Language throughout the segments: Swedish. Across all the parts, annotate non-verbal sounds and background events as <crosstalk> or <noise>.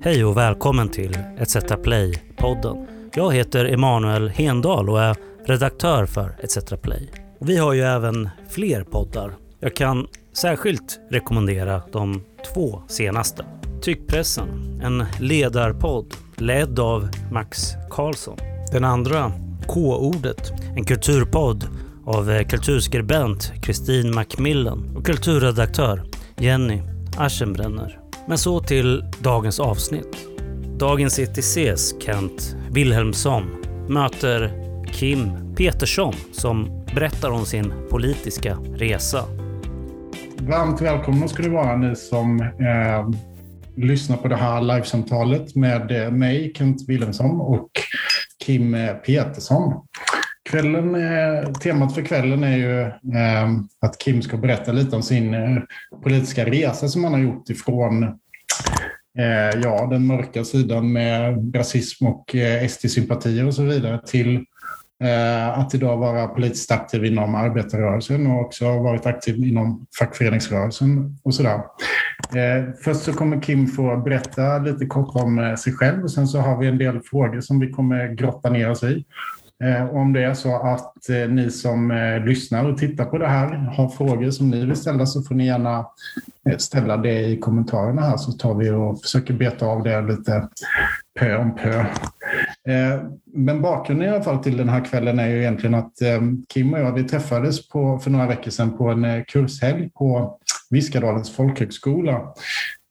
Hej och välkommen till ETC Play-podden. Jag heter Emanuel Hendal och är redaktör för ETC Play. Vi har ju även fler poddar. Jag kan särskilt rekommendera de två senaste. Tyckpressen, en ledarpodd ledd av Max Karlsson. Den andra, K-ordet, en kulturpodd av kulturskribent Kristin Macmillan och kulturredaktör Jenny Aschenbrenner. Men så till dagens avsnitt. Dagens ETCs Kent Wilhelmsson möter Kim Petersson som berättar om sin politiska resa. Varmt välkomna ska du vara ni som eh, lyssnar på det här livesamtalet med eh, mig, Kent Wilhelmsson och Kim eh, Petersson. Kvällen, temat för kvällen är ju ehm, att Kim ska berätta lite om sin eh, politiska resa som han har gjort ifrån eh, ja, den mörka sidan med rasism och eh, SD-sympatier och så vidare till att idag vara politiskt aktiv inom arbetarrörelsen och också varit aktiv inom fackföreningsrörelsen och sådär. Först så kommer Kim få berätta lite kort om sig själv och sen så har vi en del frågor som vi kommer grotta ner oss i. Eh, om det är så att eh, ni som eh, lyssnar och tittar på det här har frågor som ni vill ställa så får ni gärna ställa det i kommentarerna här så tar vi och försöker beta av det lite pö om pö. Men bakgrunden i alla fall till den här kvällen är ju egentligen att Kim och jag vi träffades på, för några veckor sedan på en kurshelg på Viskadalens folkhögskola.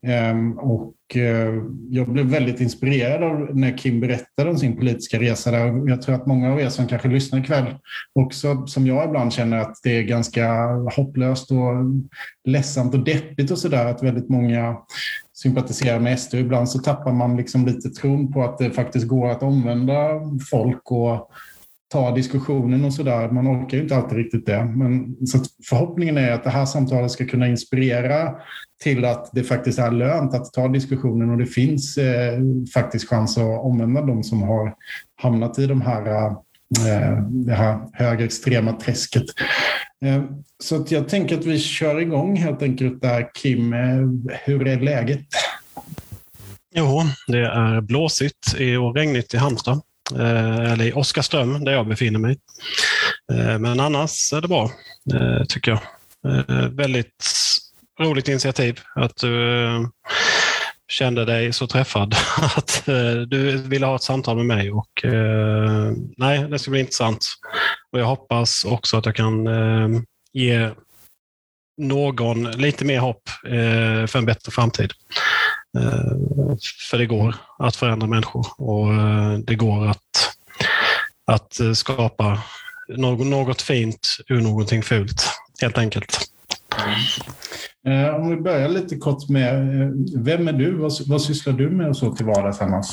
Ehm, och eh, jag blev väldigt inspirerad av när Kim berättade om sin politiska resa. Där. Jag tror att många av er som kanske lyssnar ikväll också, som jag ibland känner att det är ganska hopplöst och ledsamt och deppigt och sådär att väldigt många sympatiserar med SD. Ibland så tappar man liksom lite tron på att det faktiskt går att omvända folk och ta diskussionen och sådär. Man orkar ju inte alltid riktigt det. Men så förhoppningen är att det här samtalet ska kunna inspirera till att det faktiskt är lönt att ta diskussionen och det finns eh, faktiskt chans att omvända de som har hamnat i de här, eh, det här högerextrema träsket. Eh, så att jag tänker att vi kör igång helt enkelt där. Kim, eh, hur är läget? Jo, det är blåsigt och regnigt i Halmstad. Eh, eller i Oskarström där jag befinner mig. Eh, men annars är det bra, eh, tycker jag. Eh, väldigt roligt initiativ att du eh, kände dig så träffad <laughs> att eh, du ville ha ett samtal med mig. Och, eh, nej, det ska bli intressant. Och jag hoppas också att jag kan ge någon lite mer hopp för en bättre framtid. För det går att förändra människor och det går att, att skapa något fint ur någonting fult, helt enkelt. Mm. Eh, om vi börjar lite kort med, eh, vem är du? Vad, vad sysslar du med och så till vardags annars?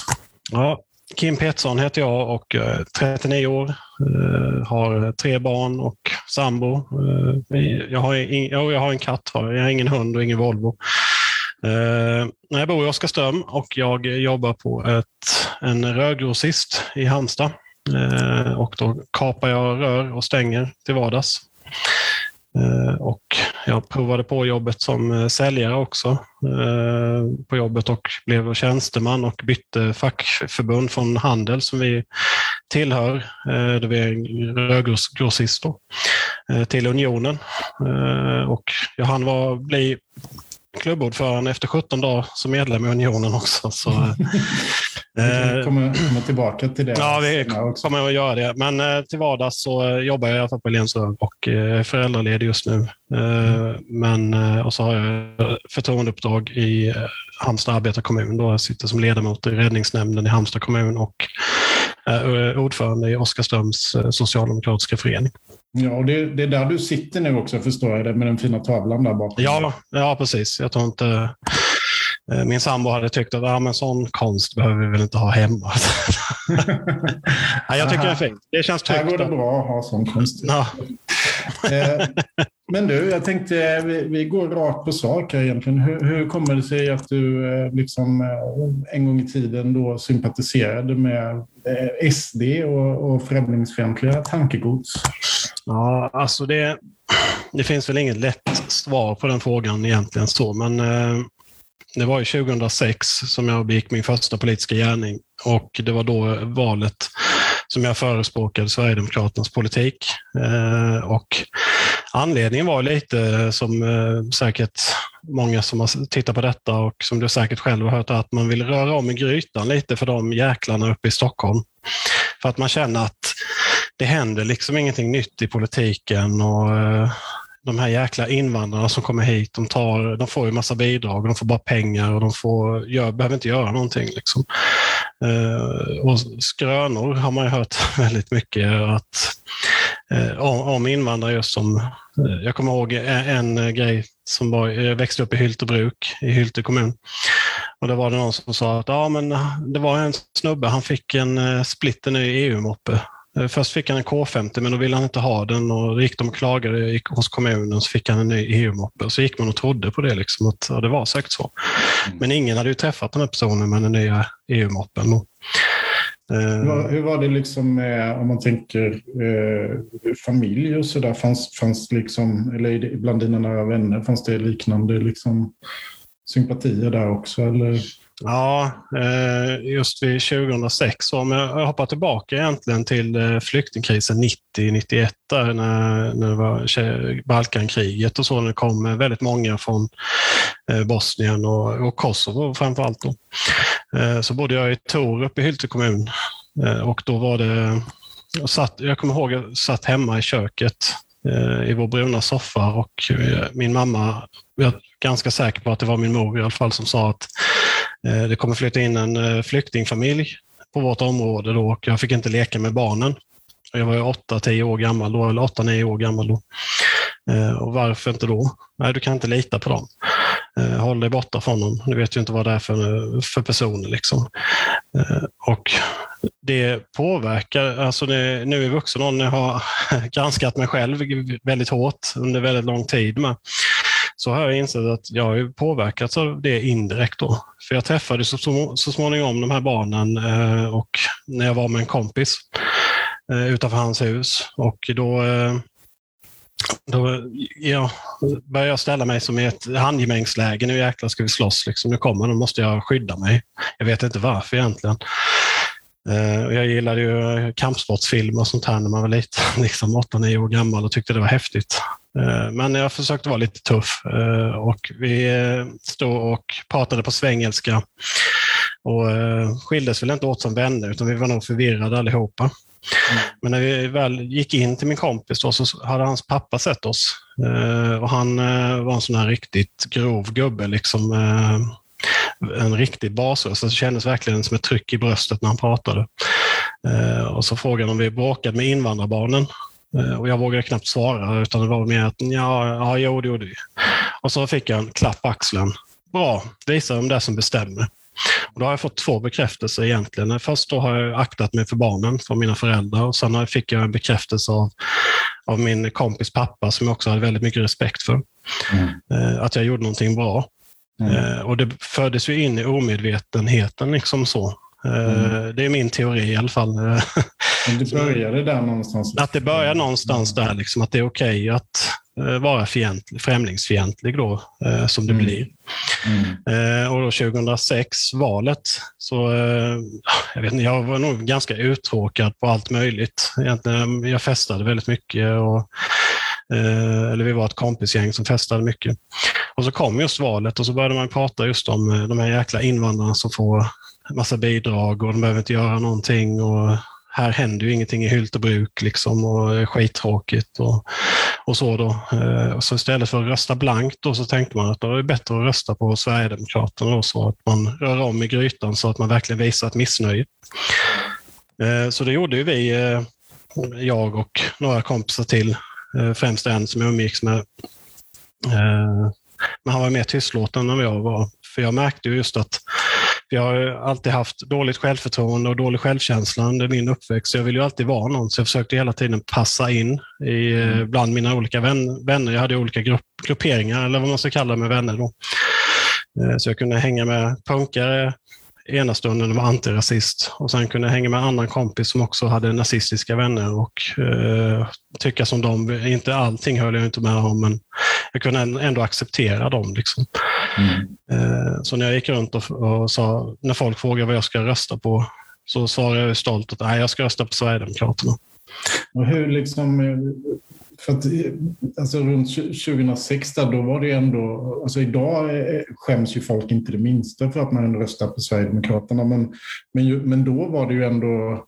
Ja, Kim Pettersson heter jag och eh, 39 år. Har tre barn och sambo. Jag har, jag har en katt, jag har ingen hund och ingen Volvo. Jag bor i Oskarström och jag jobbar på ett, en rörgrossist i Halmstad. Och då kapar jag rör och stänger till vardags. Eh, och jag provade på jobbet som eh, säljare också eh, på jobbet och blev tjänsteman och bytte fackförbund från Handel som vi tillhör, där vi är rörgrossist, till Unionen. Och jag hann var, bli klubbordförande efter 17 dagar som medlem i Unionen också. Så, <laughs> vi eh, kommer tillbaka till det. Ja, vi kommer att göra det. Men eh, till vardags så eh, jobbar jag i alla fall på Lensröd och är föräldraledig just nu. Men, och så har jag förtroendeuppdrag i Halmstad arbetarkommun. Då jag sitter som ledamot i räddningsnämnden i Halmstad kommun och är ordförande i Oskarströms socialdemokratiska förening. Ja, och det, det, är där du sitter nu också, förstår jag det, med den fina tavlan där bakom. Ja, ja precis. Jag tror inte... Eh, min sambo hade tyckt att ja, men sån konst behöver vi väl inte ha hemma. <laughs> ja, jag tycker det är fint. Det känns tryggt. Här går det bra att ha sån konst. Ja. Eh, men du, jag tänkte vi, går rakt på sak här egentligen. Hur, hur kommer det sig att du eh, liksom, en gång i tiden då sympatiserade med SD och, och främlingsfientliga tankegods? Ja, alltså det, det finns väl inget lätt svar på den frågan egentligen så, men det var ju 2006 som jag begick min första politiska gärning och det var då valet som jag förespråkade Sverigedemokraternas politik. Eh, och anledningen var lite som eh, säkert många som har tittat på detta och som du säkert själv har hört att man vill röra om i grytan lite för de jäklarna uppe i Stockholm. För att man känner att det händer liksom ingenting nytt i politiken och eh, de här jäkla invandrarna som kommer hit, de, tar, de får ju massa bidrag, de får bara pengar och de får, gör, behöver inte göra någonting. Liksom. Eh, och skrönor har man ju hört <laughs> väldigt mycket att, eh, om, invandrare just som, Eh, jag kommer ihåg en, en grej som var, jag växte upp i Hyltebruk i Hylte kommun. Och då var det någon som sa att ja, men det var en snubbe, han fick en eh, splitter ny EU-moppe först fick han en K50 men då ville han inte ha den och gick de och klagade gick hos kommunen så fick han en ny EU-moppe. Så gick man och trodde på det, liksom, att ja, det var säkert så. Mm. Men ingen hade ju träffat den här personen med den nya EU-moppen. Uh, hur var det liksom med, om man tänker eh, familj och sådär, fanns, fanns liksom, eller bland dina nära vänner, fanns det liknande liksom, sympatier där också? Eller? Ja, eh, just vid 2006. Om jag hoppar tillbaka egentligen till eh, flyktingkrisen 90-91 när, när det var Balkankriget och så, när det kom eh, väldigt många från Bosnien och, och Kosovo framför allt. Då. Så bodde jag i Torup i Hylte kommun och då var det jag, satt, jag kommer ihåg att jag satt hemma i köket i vår bruna soffa och min mamma, jag är ganska säker på att det var min mor i alla fall, som sa att Eh, det kommer flytta in en eh, flyktingfamilj på vårt område då och jag fick inte leka med barnen. Jag var 8-10 år gammal då, eller 8-9 år gammal då. Eh, och varför inte då? Nej, du kan inte lita på dem. Håll dig borta från dem. Du vet ju inte vad det är för, för personer. Liksom. Och det påverkar, alltså det, nu i vuxen ålder, jag har <laughs> granskat mig själv väldigt hårt under väldigt lång tid. Med så har jag insett att jag har påverkats av det indirekt. Då. För jag träffade så, så småningom de här barnen eh, och när jag var med en kompis eh, utanför hans hus. Och då, eh, då ja, började jag ställa mig som i ett handgemängsläge. Nu jäklar ska vi slåss. Liksom. Nu kommer de, måste jag skydda mig. Jag vet inte varför egentligen. Eh, jag gillade ju kampsportsfilmer och sånt här när man var liten, <laughs> liksom 8-9 år gammal och tyckte det var häftigt. Uh, men jag försökte vara lite tuff uh, och vi stod och pratade på svengelska och skildes väl inte åt som vänner utan vi var nog förvirrade allihopa. Mm. Men när vi väl gick in till min kompis då, så hade hans pappa sett oss. och han var en sån här riktigt grov gubbe. Liksom, en riktig basröst. Det kändes verkligen som ett tryck i bröstet när han pratade. Eh, och så frågade han om vi bråkade med invandrarbarnen. Eh, och jag vågade knappt svara, utan det var mer att ja, ja jo, det gjorde vi. Och så fick jag en klapp på axeln. Bra, visa vem det är som bestämmer. Och då har jag fått två bekräftelser egentligen. Först då har jag aktat mig för barnen från mina föräldrar och sen fick jag en bekräftelse av, av min kompis pappa som jag också hade väldigt mycket respekt för. Mm. Eh, att jag gjorde någonting bra. Mm. Eh, och det föddes ju in i omedvetenheten liksom så. Eh, mm. Det är min teori i alla fall. <laughs> Men det började där någonstans? Att det börjar någonstans där, liksom, att det är okej okay att eh, vara fientlig, främlingsfientlig då, som det mm. blir. Mm. Och då 2006, valet, så jag, vet inte, jag var nog ganska uttråkad på allt möjligt. Egentligen, jag festade väldigt mycket och Eh, eller vi var ett kompisgäng som festade mycket. Och så kom just valet och så började man prata just om eh, de här jäkla invandrarna som får massa bidrag och de behöver inte göra någonting. Och här händer ju ingenting i Hyltebruk liksom och det är skittråkigt och, och så då. Eh, så istället för att rösta blankt då så tänkte man att det är bättre att rösta på Sverigedemokraterna då, så att man rör om i grytan så att man verkligen visar ett missnöje. Eh, så det gjorde ju vi, eh, jag och några kompisar till främst en som jag umgicks med. Men han var mer tystlåten än vad jag var. För jag märkte just att jag har alltid haft dåligt självförtroende och dålig självkänsla under min uppväxt. Jag ville ju alltid vara någon, så jag försökte hela tiden passa in i, eh, mm. bland mina olika vänner. Jag hade olika grupp, grupperingar, eller vad man ska kalla det med vänner. Då. Så jag kunde hänga med punkare, ena stunden var antirasist och sen kunde jag hänga med en annan kompis som också hade nazistiska vänner och eh, tycka som dem. Inte allting höll jag inte med om, men jag kunde ändå acceptera dem. Liksom. Mm. Så när jag gick runt och, och sa, när folk frågade vad jag ska rösta på, så svarade jag stolt att nej, jag ska rösta på Sverigedemokraterna. Och hur liksom, för att, alltså runt 2006 där, då var det ändå, alltså idag skäms ju folk inte det minsta för att man röstar på Sverigedemokraterna, men, men, men då var det ju ändå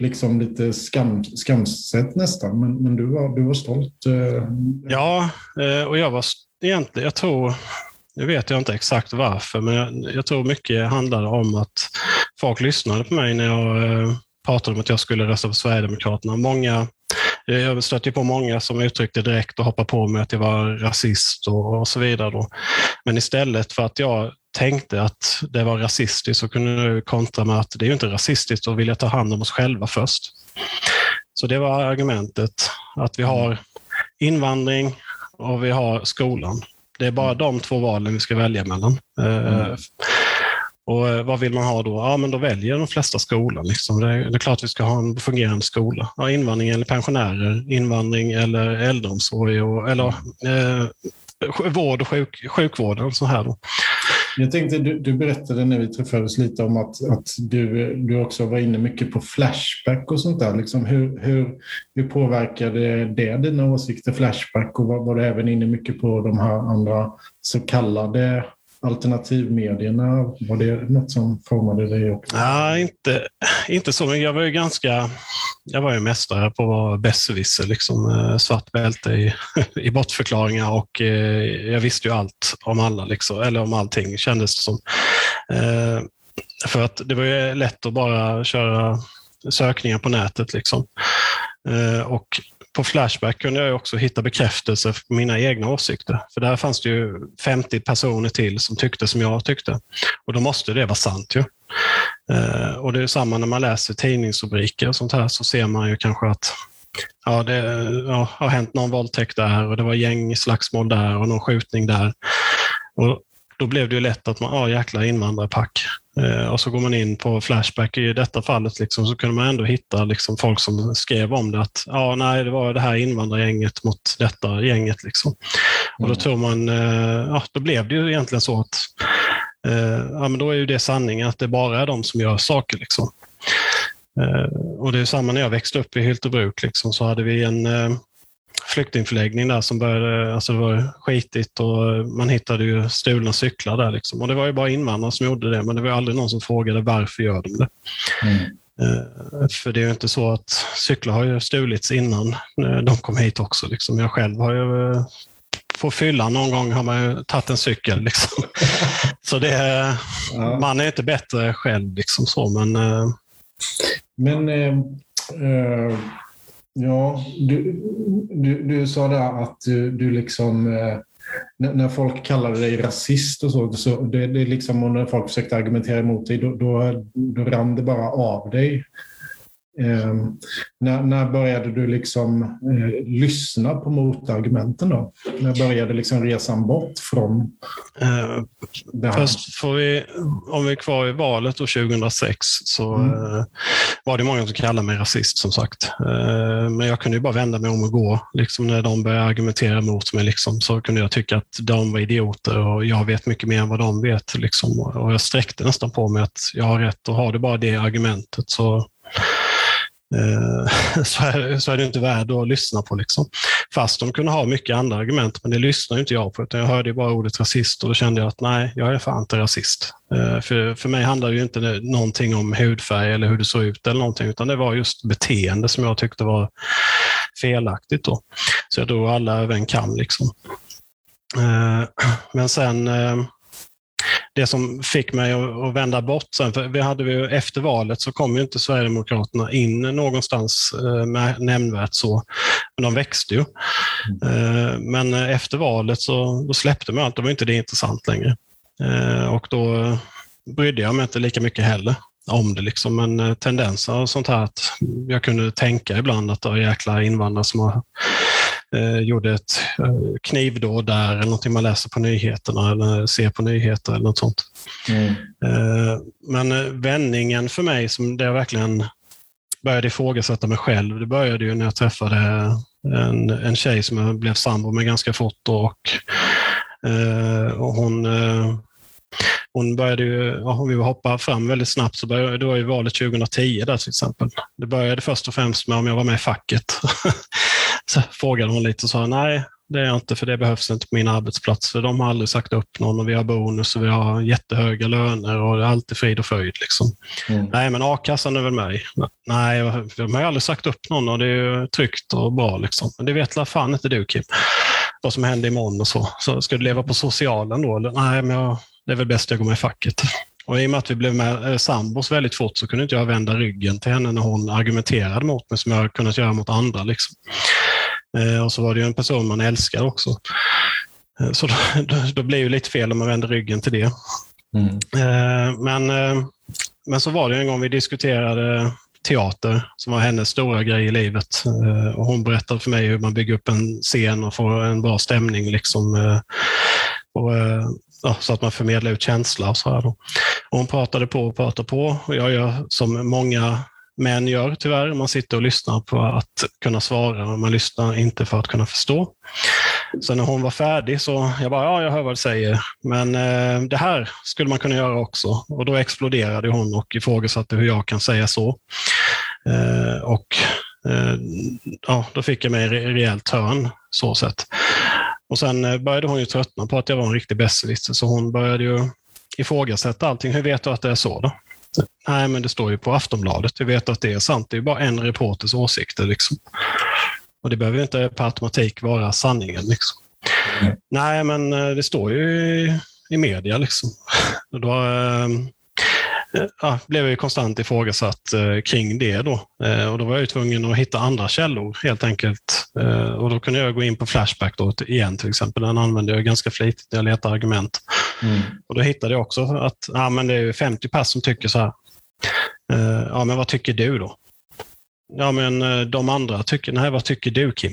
liksom lite skam, skamset nästan, men, men du, var, du var stolt. Eh. Ja, eh, och jag var egentligen, jag tror, nu vet jag inte exakt varför, men jag, jag tror mycket handlade om att folk lyssnade på mig när jag eh, pratade om att jag skulle rösta på Sverigedemokraterna. Många, eh, jag stötte på många som uttryckte direkt och hoppade på mig att jag var rasist och, och så vidare. Då. Men istället för att jag tänkte att det var rasistiskt så kunde jag kontra med att det är ju inte rasistiskt att vilja ta hand om oss själva först. Så det var argumentet, att vi har invandring och vi har skolan. Det är bara de två valen vi ska välja mellan. Eh, mm. Och eh, vad vill man ha då? Ja, men då väljer de flesta skolan. Liksom. Det, är, det är klart vi ska ha en fungerande skola. Ja, invandring eller pensionärer, invandring eller äldreomsorg och, eller eh, vård och sjuk, sjukvård och så här. Då. Jag tänkte, du, du, berättade när vi träffades lite om att, att du, du också var inne mycket på Flashback och sånt där. Liksom hur, hur, hur påverkade det dina åsikter, Flashback? Och var, var du även inne mycket på de här andra så kallade alternativmedierna? Var det något som formade dig? Också? Inte, inte så, men jag var ju ganska... Jag var ju mästare på att vara besserwisser, liksom, eh, svart bälte i, <laughs> i bortförklaringar och eh, jag visste ju allt om alla, liksom, eller om allting kändes det som. Eh, för att det var ju lätt att bara köra sökningar på nätet. Liksom. Eh, och på Flashback kunde jag också hitta bekräftelse för mina egna åsikter. För där fanns det ju 50 personer till som tyckte som jag tyckte. Och då måste det vara sant ju. Eh, och det är samma när man läser tidningsrubriker och sånt här så ser man ju kanske att ja, det ja, har hänt någon våldtäkt där och det var gängslagsmål där och någon skjutning där. Och då blev det ju lätt att man, ja jäkla invandrarpack. Eh, och så går man in på Flashback. I detta fallet liksom, så kunde man ändå hitta liksom, folk som skrev om det. Att ja, nej, det var det här invandrargänget mot detta gänget. Liksom. Och då mm. tror man, eh, ja, då blev det ju egentligen så att eh, ja, men då är ju det sanningen, att det bara är de som gör saker. Liksom. Och det är samma när jag växte upp i Hyltebruk, liksom, så hade vi en flyktingförläggning där som började, alltså det var skitigt och man hittade ju stulna cyklar där. Liksom. Och det var ju bara invandrare som gjorde det, men det var aldrig någon som frågade varför gör de det. Mm. Uh, för det är ju inte så att cyklar har ju stulits innan uh, de kom hit också. Liksom. Jag själv har ju på fyllan någon gång har man ju tagit en cykel. Liksom. <laughs> så det, ja. man är inte bättre själv, liksom så, men... Men Ja, du, du, du sa där att du, du liksom... Eh, när folk kallade dig rasist och så, så det, det liksom, och när folk försökte argumentera emot dig, då, då, då rann det bara av dig. Eh, när, när började du liksom eh, lyssna på motargumenten då? När började liksom resan bort från eh, det här? Först får vi, om vi är kvar i valet då 2006, så mm. eh, var det många som kallade mig rasist som sagt. Eh, men jag kunde ju bara vända mig om och gå. Liksom när de började argumentera mot mig liksom, så kunde jag tycka att de var idioter och jag vet mycket mer än vad de vet. Liksom. Och jag sträckte nästan på mig att jag har rätt och har det bara det argumentet så Eh, <laughs> så är, så är det inte värd att lyssna på. Liksom. Fast de kunde ha mycket andra argument, men det lyssnar inte jag på. Utan jag hörde bara ordet rasist och då kände jag att nej, jag är fan inte rasist. Eh, för, för mig handlar det ju inte någonting om hudfärg eller hur det såg ut eller någonting, utan det var just beteende som jag tyckte var felaktigt. Då. Så jag drog alla över en kam. Liksom. Eh, <clears throat> men sen det som fick mig att vända bort sen, för vi hade ju, efter valet så kom ju inte Sverigedemokraterna in någonstans eh, med nämnvärt så, men de växte ju. Eh, men efter valet så då släppte man allt, då var inte det intressant längre. Eh, och då brydde jag mig inte lika mycket heller om det. Liksom. Men tendenser och sånt här, att jag kunde tänka ibland att det var jäkla invandrare som har eh, gjorde ett eh, knivdåd där, eller någonting man läser på nyheterna eller ser på nyheter eller något sånt. Mm. Eh, men eh, vändningen för mig, som det jag verkligen började ifrågasätta mig själv, det började ju när jag träffade en, en tjej som jag blev sambo med ganska fort och och hon, hon började ju, om vi hoppar fram väldigt snabbt, så började, det var ju valet 2010 där till exempel. Det började först och främst med om jag var med i facket. <laughs> så frågade hon lite och sa nej, det är jag inte, för det behövs inte på min arbetsplats. För de har aldrig sagt upp någon och vi har bonus och vi har jättehöga löner och det är alltid frid och fröjd. Liksom. Mm. Nej, men a-kassan är väl med Nej, de har aldrig sagt upp någon och det är tryggt och bra. Liksom. Men det vet la fan inte du, Kim. Vad som händer imorgon och så. Så ska du leva på socialen då? Eller? Nej, men jag, det är väl bäst jag går med i facket. Och I och med att vi blev med eh, sambos väldigt fort så kunde inte jag vända ryggen till henne när hon argumenterade mot mig som jag kunnat göra mot andra. Liksom. Eh, och så var det ju en person man älskar också. Eh, så då, <laughs> då, då blir det lite fel om man vänder ryggen till det. Mm. Eh, men, men så var det en gång vi diskuterade teater som var hennes stora grej i livet. Och hon berättade för mig hur man bygger upp en scen och får en bra stämning. Liksom. Och, ja, så att man förmedlar ut känsla och så här. Och hon pratade på och pratade på. Och jag gör som många män gör tyvärr. Man sitter och lyssnar på att kunna svara och man lyssnar inte för att kunna förstå. Så när hon var färdig så jag bara, ja, jag hör vad du säger, men eh, det här skulle man kunna göra också. Och då exploderade hon och ifrågasatte hur jag kan säga så. Eh, och eh, ja, då fick jag mig rejält hörn, så sett. Och sen eh, började hon ju tröttna på att jag var en riktig besserwisser, så hon började ju ifrågasätta allting. Hur vet du att det är så då? Nej, men det står ju på Aftonbladet. Vi vet att det är sant. Det är bara en reporters åsikter. Liksom. Och det behöver inte per automatik vara sanningen. Liksom. Mm. Nej, men eh, det står ju i, i media. Liksom. Och då äh, ja, blev jag konstant ifrågasatt äh, kring det. Då. Äh, och då var jag tvungen att hitta andra källor helt enkelt. och Då kunde jag gå in på Flashback då, igen till exempel. Den använder jag ganska flitigt när jag letar argument. Mm. Och Då hittade jag också att ja, men det är 50 pass som tycker så här. Uh, ja, men vad tycker du då? Ja, men uh, de andra tycker, nej, vad tycker du Kim?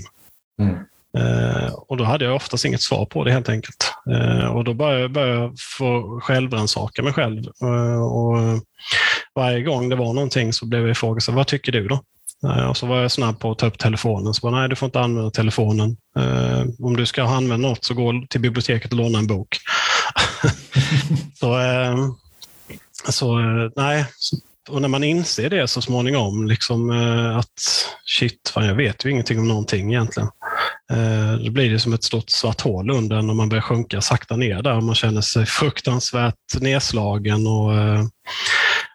Mm. Eh, och då hade jag oftast inget svar på det helt enkelt. Eh, och då började jag få självrannsaka mig själv. Eh, och varje gång det var någonting så blev jag ifrågasatt, vad tycker du då? Eh, och så var jag snabb på att ta upp telefonen. Så bara, nej, du får inte använda telefonen. om du ska använda något så gå till biblioteket och låna en bok. <laughs> så, eh, så nej. Och när man inser det så småningom, liksom, eh, att shit, fan, jag vet ju ingenting om någonting egentligen. Eh, då blir det som ett stort svart hål under när man börjar sjunka sakta ner där. Man känner sig fruktansvärt nedslagen och eh,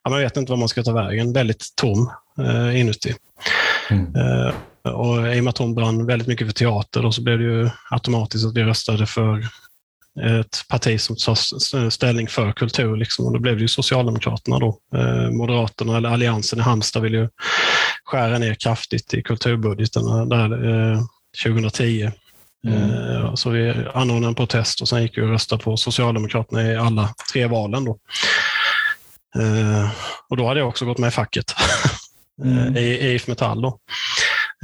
ja, man vet inte vad man ska ta vägen. Väldigt tom eh, inuti. Mm. Och I och med att hon brann väldigt mycket för teater då, så blev det ju automatiskt att vi röstade för ett parti som tar ställning för kultur. Liksom. Och då blev det ju Socialdemokraterna. Då. Eh, Moderaterna, eller Alliansen i Halmstad, vill ju skära ner kraftigt i kulturbudgeterna där, eh, 2010. Mm. Eh, så vi anordnade en protest och sen gick vi och röstade på Socialdemokraterna i alla tre valen. Då. Eh, och då hade jag också gått med i facket <laughs> mm. i IF Metall. Då.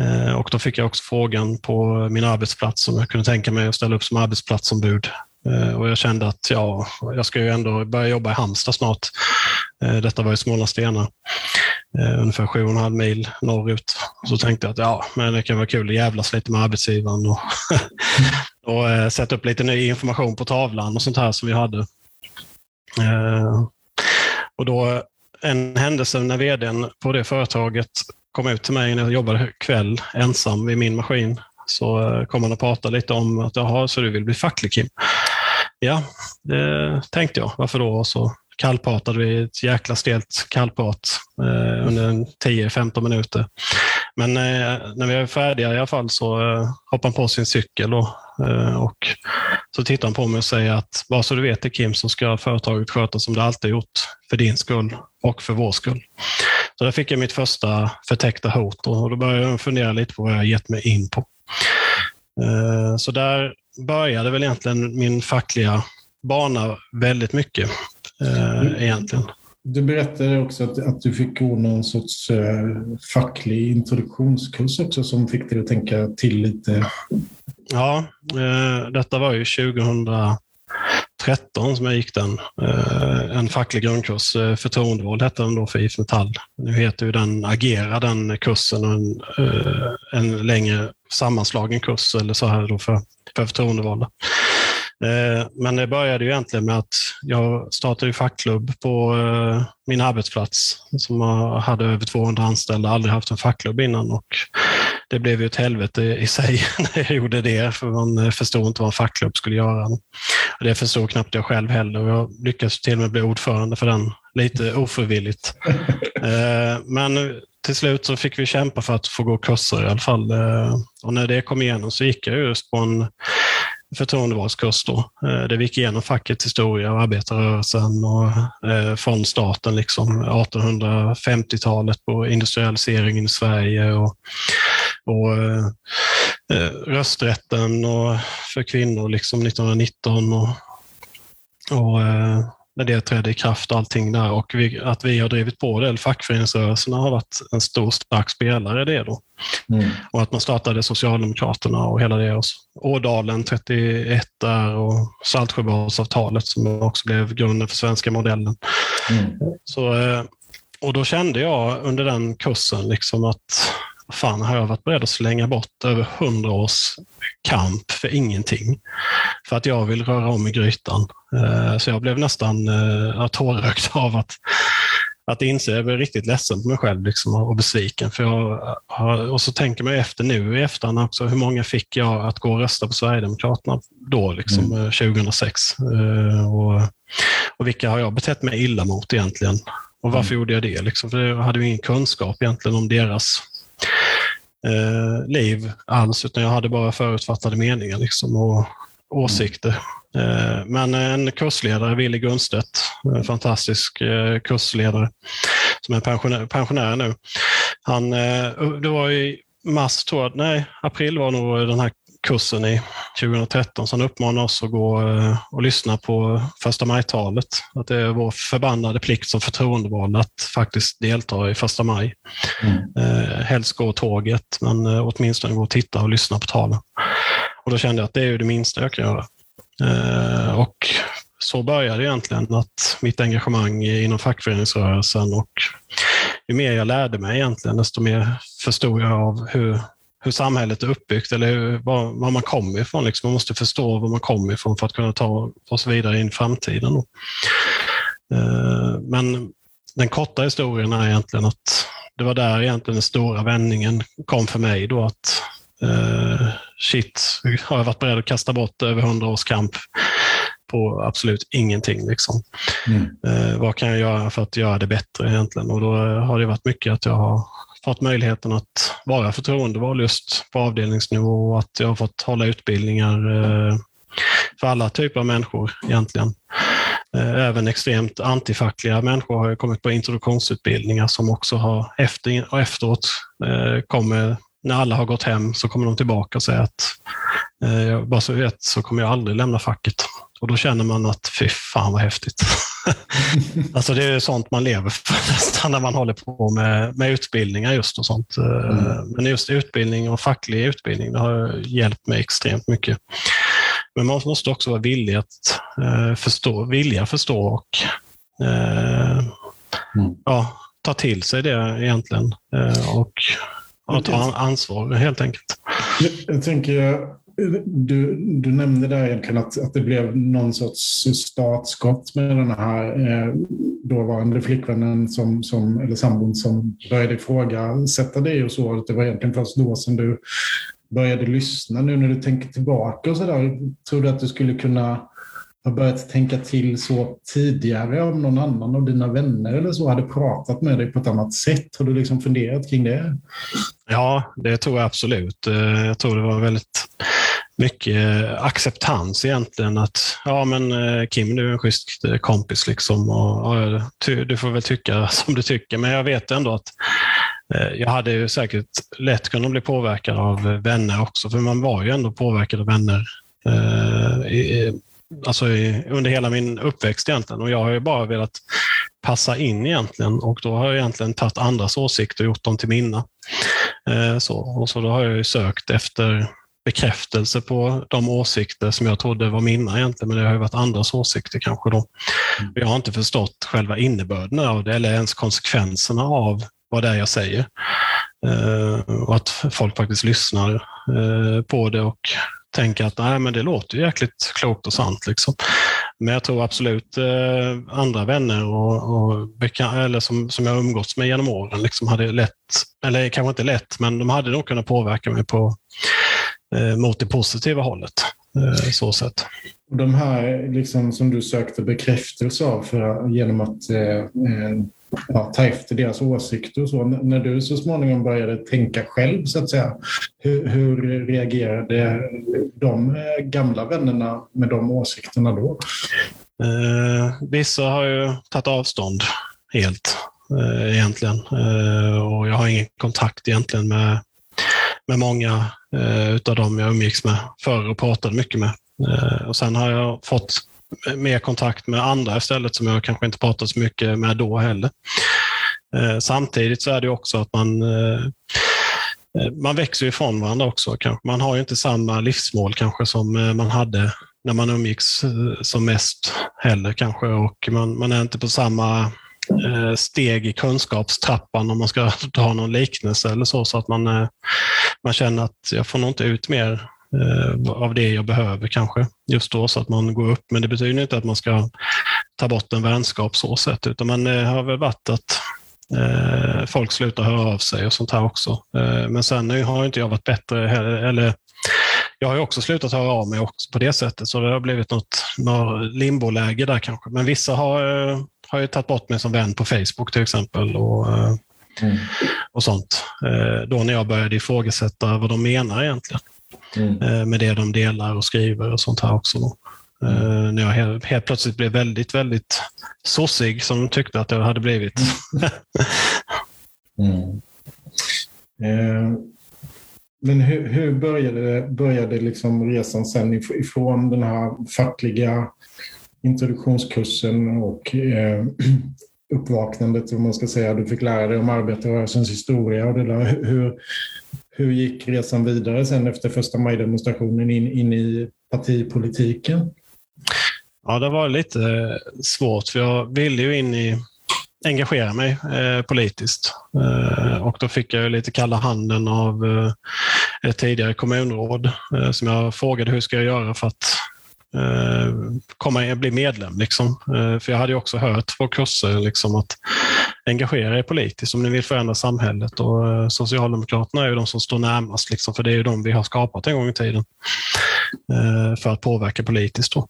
Eh, och då fick jag också frågan på min arbetsplats om jag kunde tänka mig att ställa upp som arbetsplatsombud Eh, och jag kände att ja, jag ska ju ändå börja jobba i Halmstad snart. Eh, detta var i Smålandsstenar, eh, ungefär 7,5 mil norrut. Så tänkte jag att ja, men det kan vara kul att jävlas lite med arbetsgivaren och, <laughs> och eh, sätta upp lite ny information på tavlan och sånt här som vi hade. Eh, och då eh, en händelse när vdn på det företaget kom ut till mig när jag jobbade kväll ensam vid min maskin så kom han och pratade lite om att jaha, så du vill bli facklig Kim? Ja, det tänkte jag. Varför då? Och så kallpratade vi ett jäkla stelt kallprat eh, under 10-15 minuter. Men eh, när vi är färdiga i alla fall så eh, hoppar han på sin cykel och, eh, och så tittar han på mig och säger att bara så du vet det Kim så ska företaget sköta som det alltid gjort för din skull och för vår skull. Så där fick jag mitt första förtäckta hot och då började jag fundera lite på vad jag gett mig in på. Eh, så där började väl egentligen min fackliga bana väldigt mycket. Eh, egentligen. Du berättade också att, att du fick gå någon sorts eh, facklig introduktionskurs också som fick dig att tänka till lite. Ja, eh, detta var ju 2013 som jag gick den. Eh, en facklig grundkurs, eh, förtroendevård hette den då för IF Metall. Nu heter ju den Agera, den kursen, en, eh, en längre sammanslagen kurs eller så här då för, för förtroendevalda. Eh, men det började ju egentligen med att jag startade fackklubb på eh, min arbetsplats som hade över 200 anställda, aldrig haft en fackklubb innan och det blev ju ett helvete i sig <laughs> när jag gjorde det, för man förstod inte vad en fackklubb skulle göra. Det förstod knappt jag själv heller och jag lyckades till och med bli ordförande för den, lite ofrivilligt. <laughs> Men till slut så fick vi kämpa för att få gå kurser i alla fall. Och när det kom igenom så gick jag just på en förtroendevalskurs då, eh, Det där vi gick igenom fackets historia och arbetarrörelsen och eh, från staten liksom 1850-talet på industrialiseringen i Sverige och, och eh, rösträtten och för kvinnor liksom 1919 och, och när det trädde i kraft och allting där och vi, att vi har drivit på det, eller fackföreningsrörelserna har varit en stor stark spelare i det då. Mm. Och att man startade Socialdemokraterna och hela det. Och Ådalen 31 där och Saltsjöbadsavtalet som också blev grunden för svenska modellen. Mm. Så, eh, och då kände jag under den kursen liksom att fan har jag varit beredd att slänga bort över hundra års kamp för ingenting. För att jag vill röra om i grytan. Eh, så jag blev nästan eh, tårögd av att, att inse, jag blev riktigt ledsen på mig själv liksom, och besviken. För jag, och så tänker man efter nu i efterhand också, hur många fick jag att gå och rösta på Sverigedemokraterna då, liksom, mm. 2006? Eh, och, och vilka har jag betett mig illa mot egentligen? Och varför mm. gjorde jag det? Liksom? För jag hade ju ingen kunskap egentligen om deras eh, liv alls, utan jag hade bara förutfattade meningar liksom, och åsikter. Eh, men en kursledare, Willy Gunstedt, en fantastisk eh, kursledare som är pensionär, pensionär nu. Han, eh, det var i mars, tror jag, nej, april var nog den här kursen i 2013, så han uppmanade oss att gå och lyssna på första maj-talet. Att det är vår förbannade plikt som förtroendevalda att faktiskt delta i första maj. Mm. helst gå tåget, men åtminstone gå och titta och lyssna på talen. Och då kände jag att det är det minsta jag kan göra. Eh, och så började egentligen att mitt engagemang inom fackföreningsrörelsen och ju mer jag lärde mig egentligen, desto mer förstod jag av hur, hur samhället är uppbyggt eller hur, var, var man kommer ifrån. Liksom. Man måste förstå var man kommer ifrån för att kunna ta oss vidare in i framtiden. Eh, men den korta historien är egentligen att det var där egentligen den stora vändningen kom för mig. Då att eh, shit, har jag varit beredd att kasta bort över hundra års kamp på absolut ingenting. Liksom. Mm. Uh, vad kan jag göra för att göra det bättre egentligen? Och då har det varit mycket att jag har fått möjligheten att vara förtroendevald just på avdelningsnivå och att jag har fått hålla utbildningar uh, för alla typer av människor egentligen. Även extremt antifackliga människor har kommit på introduktionsutbildningar som också har efter och efteråt kommer när alla har gått hem så kommer de tillbaka och säger att eh, bara så vet så kommer jag aldrig lämna facket. Och då känner man att fy fan vad häftigt. <laughs> alltså det är sånt man lever för <laughs> nästan när man håller på med, med utbildningar just och sånt. Eh, mm. Men just utbildning och facklig utbildning det har hjälpt mig extremt mycket. Men man måste också vara villig att eh, förstå, vilja förstå och eh, mm. ja, ta till sig det egentligen. Eh, och och ta ansvar helt enkelt. Jag, jag tänker, du, du nämnde där egentligen att, att det blev någon sorts startskott med den här eh, dåvarande flickvännen som, som, eller sambon som började ifrågasätta dig och så. Det var egentligen först då som du började lyssna. Nu när du tänker tillbaka och sådär, tror du att du skulle kunna har börjat tänka till så tidigare om någon annan av dina vänner eller så hade pratat med dig på ett annat sätt? Har du liksom funderat kring det? Ja, det tror jag absolut. Eh, jag tror det var väldigt mycket acceptans egentligen. Att ja, men eh, Kim, du är en schysst eh, kompis liksom och, och du får väl tycka <laughs> som du tycker. Men jag vet ändå att jag hade ju säkert lätt kunnat bli påverkad av vänner också, för man var ju ändå påverkad av vänner alltså under hela min uppväxt egentligen. Och jag har ju bara velat passa in egentligen och då har jag egentligen tagit andras åsikter och gjort dem till mina. Eh, så, och så då har jag ju sökt efter bekräftelse på de åsikter som jag trodde var mina egentligen, men det har ju varit andras åsikter kanske då. Mm. Jag har inte förstått själva innebörden av det eller ens konsekvenserna av vad det är jag säger. Eh, och att folk faktiskt lyssnar eh, på det och tänker att nej, men det låter ju jäkligt klokt och sant. Liksom. Men jag tror absolut eh, andra vänner och, och eller som, som jag umgåtts med genom åren liksom hade lätt, eller kanske inte lätt, men de hade nog kunnat påverka mig på, eh, mot det positiva hållet. Eh, så sätt. De här liksom, som du sökte bekräftelse av för, genom att eh ja, ta efter deras åsikter och så. När du så småningom började tänka själv, så att säga, hur, hur reagerade de eh, gamla vännerna med de åsikterna då? Eh, vissa har ju tagit avstånd helt eh, egentligen. Eh, och jag har ingen kontakt egentligen med, med många eh, utav dem jag umgicks med förr och pratade mycket med. Eh, och sen har jag fått mer kontakt med andra istället som jag kanske inte pratat så mycket med då heller. Eh, samtidigt så är det också att man eh, eh, man växer ifrån varandra också. Kanske. Man har ju inte samma livsmål kanske som man hade när man umgicks som mest heller kanske och man, man är inte på samma steg i kunskapstrappan om man ska <laughs> ta någon liknelse eller så, så att man, man känner att jag får nog inte ut mer av det jag behöver kanske just då så att man går upp. Men det betyder inte att man ska ta bort en vänskap så sett, utan man eh, har väl varit att eh, folk slutar höra av sig och sånt här också. Eh, men sen nu har inte jag varit bättre heller, eller jag har ju också slutat höra av mig också på det sättet, så det har blivit något, något limboläge där kanske. Men vissa har, eh, har ju tagit bort mig som vän på Facebook till exempel. Och, mm. och sånt. Då när jag började ifrågasätta vad de menar egentligen mm. Eh, med det de delar och skriver och sånt här också. Då. Mm. När jag helt, helt, plötsligt blev väldigt, väldigt sossig som de tyckte att jag hade blivit. <laughs> mm. eh, men hur, hur, började, började liksom resan sen ifrån den här fackliga introduktionskursen och eh, <clears throat> uppvaknandet, om man ska säga. Du fick lära dig om arbetarrörelsens historia och det där. Hur, hur gick resan vidare sen efter första maj-demonstrationen in, in i partipolitiken? Ja, det var lite eh, svårt för jag ville ju in i engagera mig eh, politiskt. Eh, och då fick jag lite kalla handen av eh, ett tidigare kommunråd eh, som jag frågade hur ska jag göra för att Eh, komma bli medlem. Liksom. Eh, för jag hade ju också hört på kurser liksom, att engagera er politiskt om ni vill förändra samhället. Och eh, Socialdemokraterna är ju de som står närmast, liksom, för det är ju de vi har skapat en gång i tiden för att påverka politiskt. Då.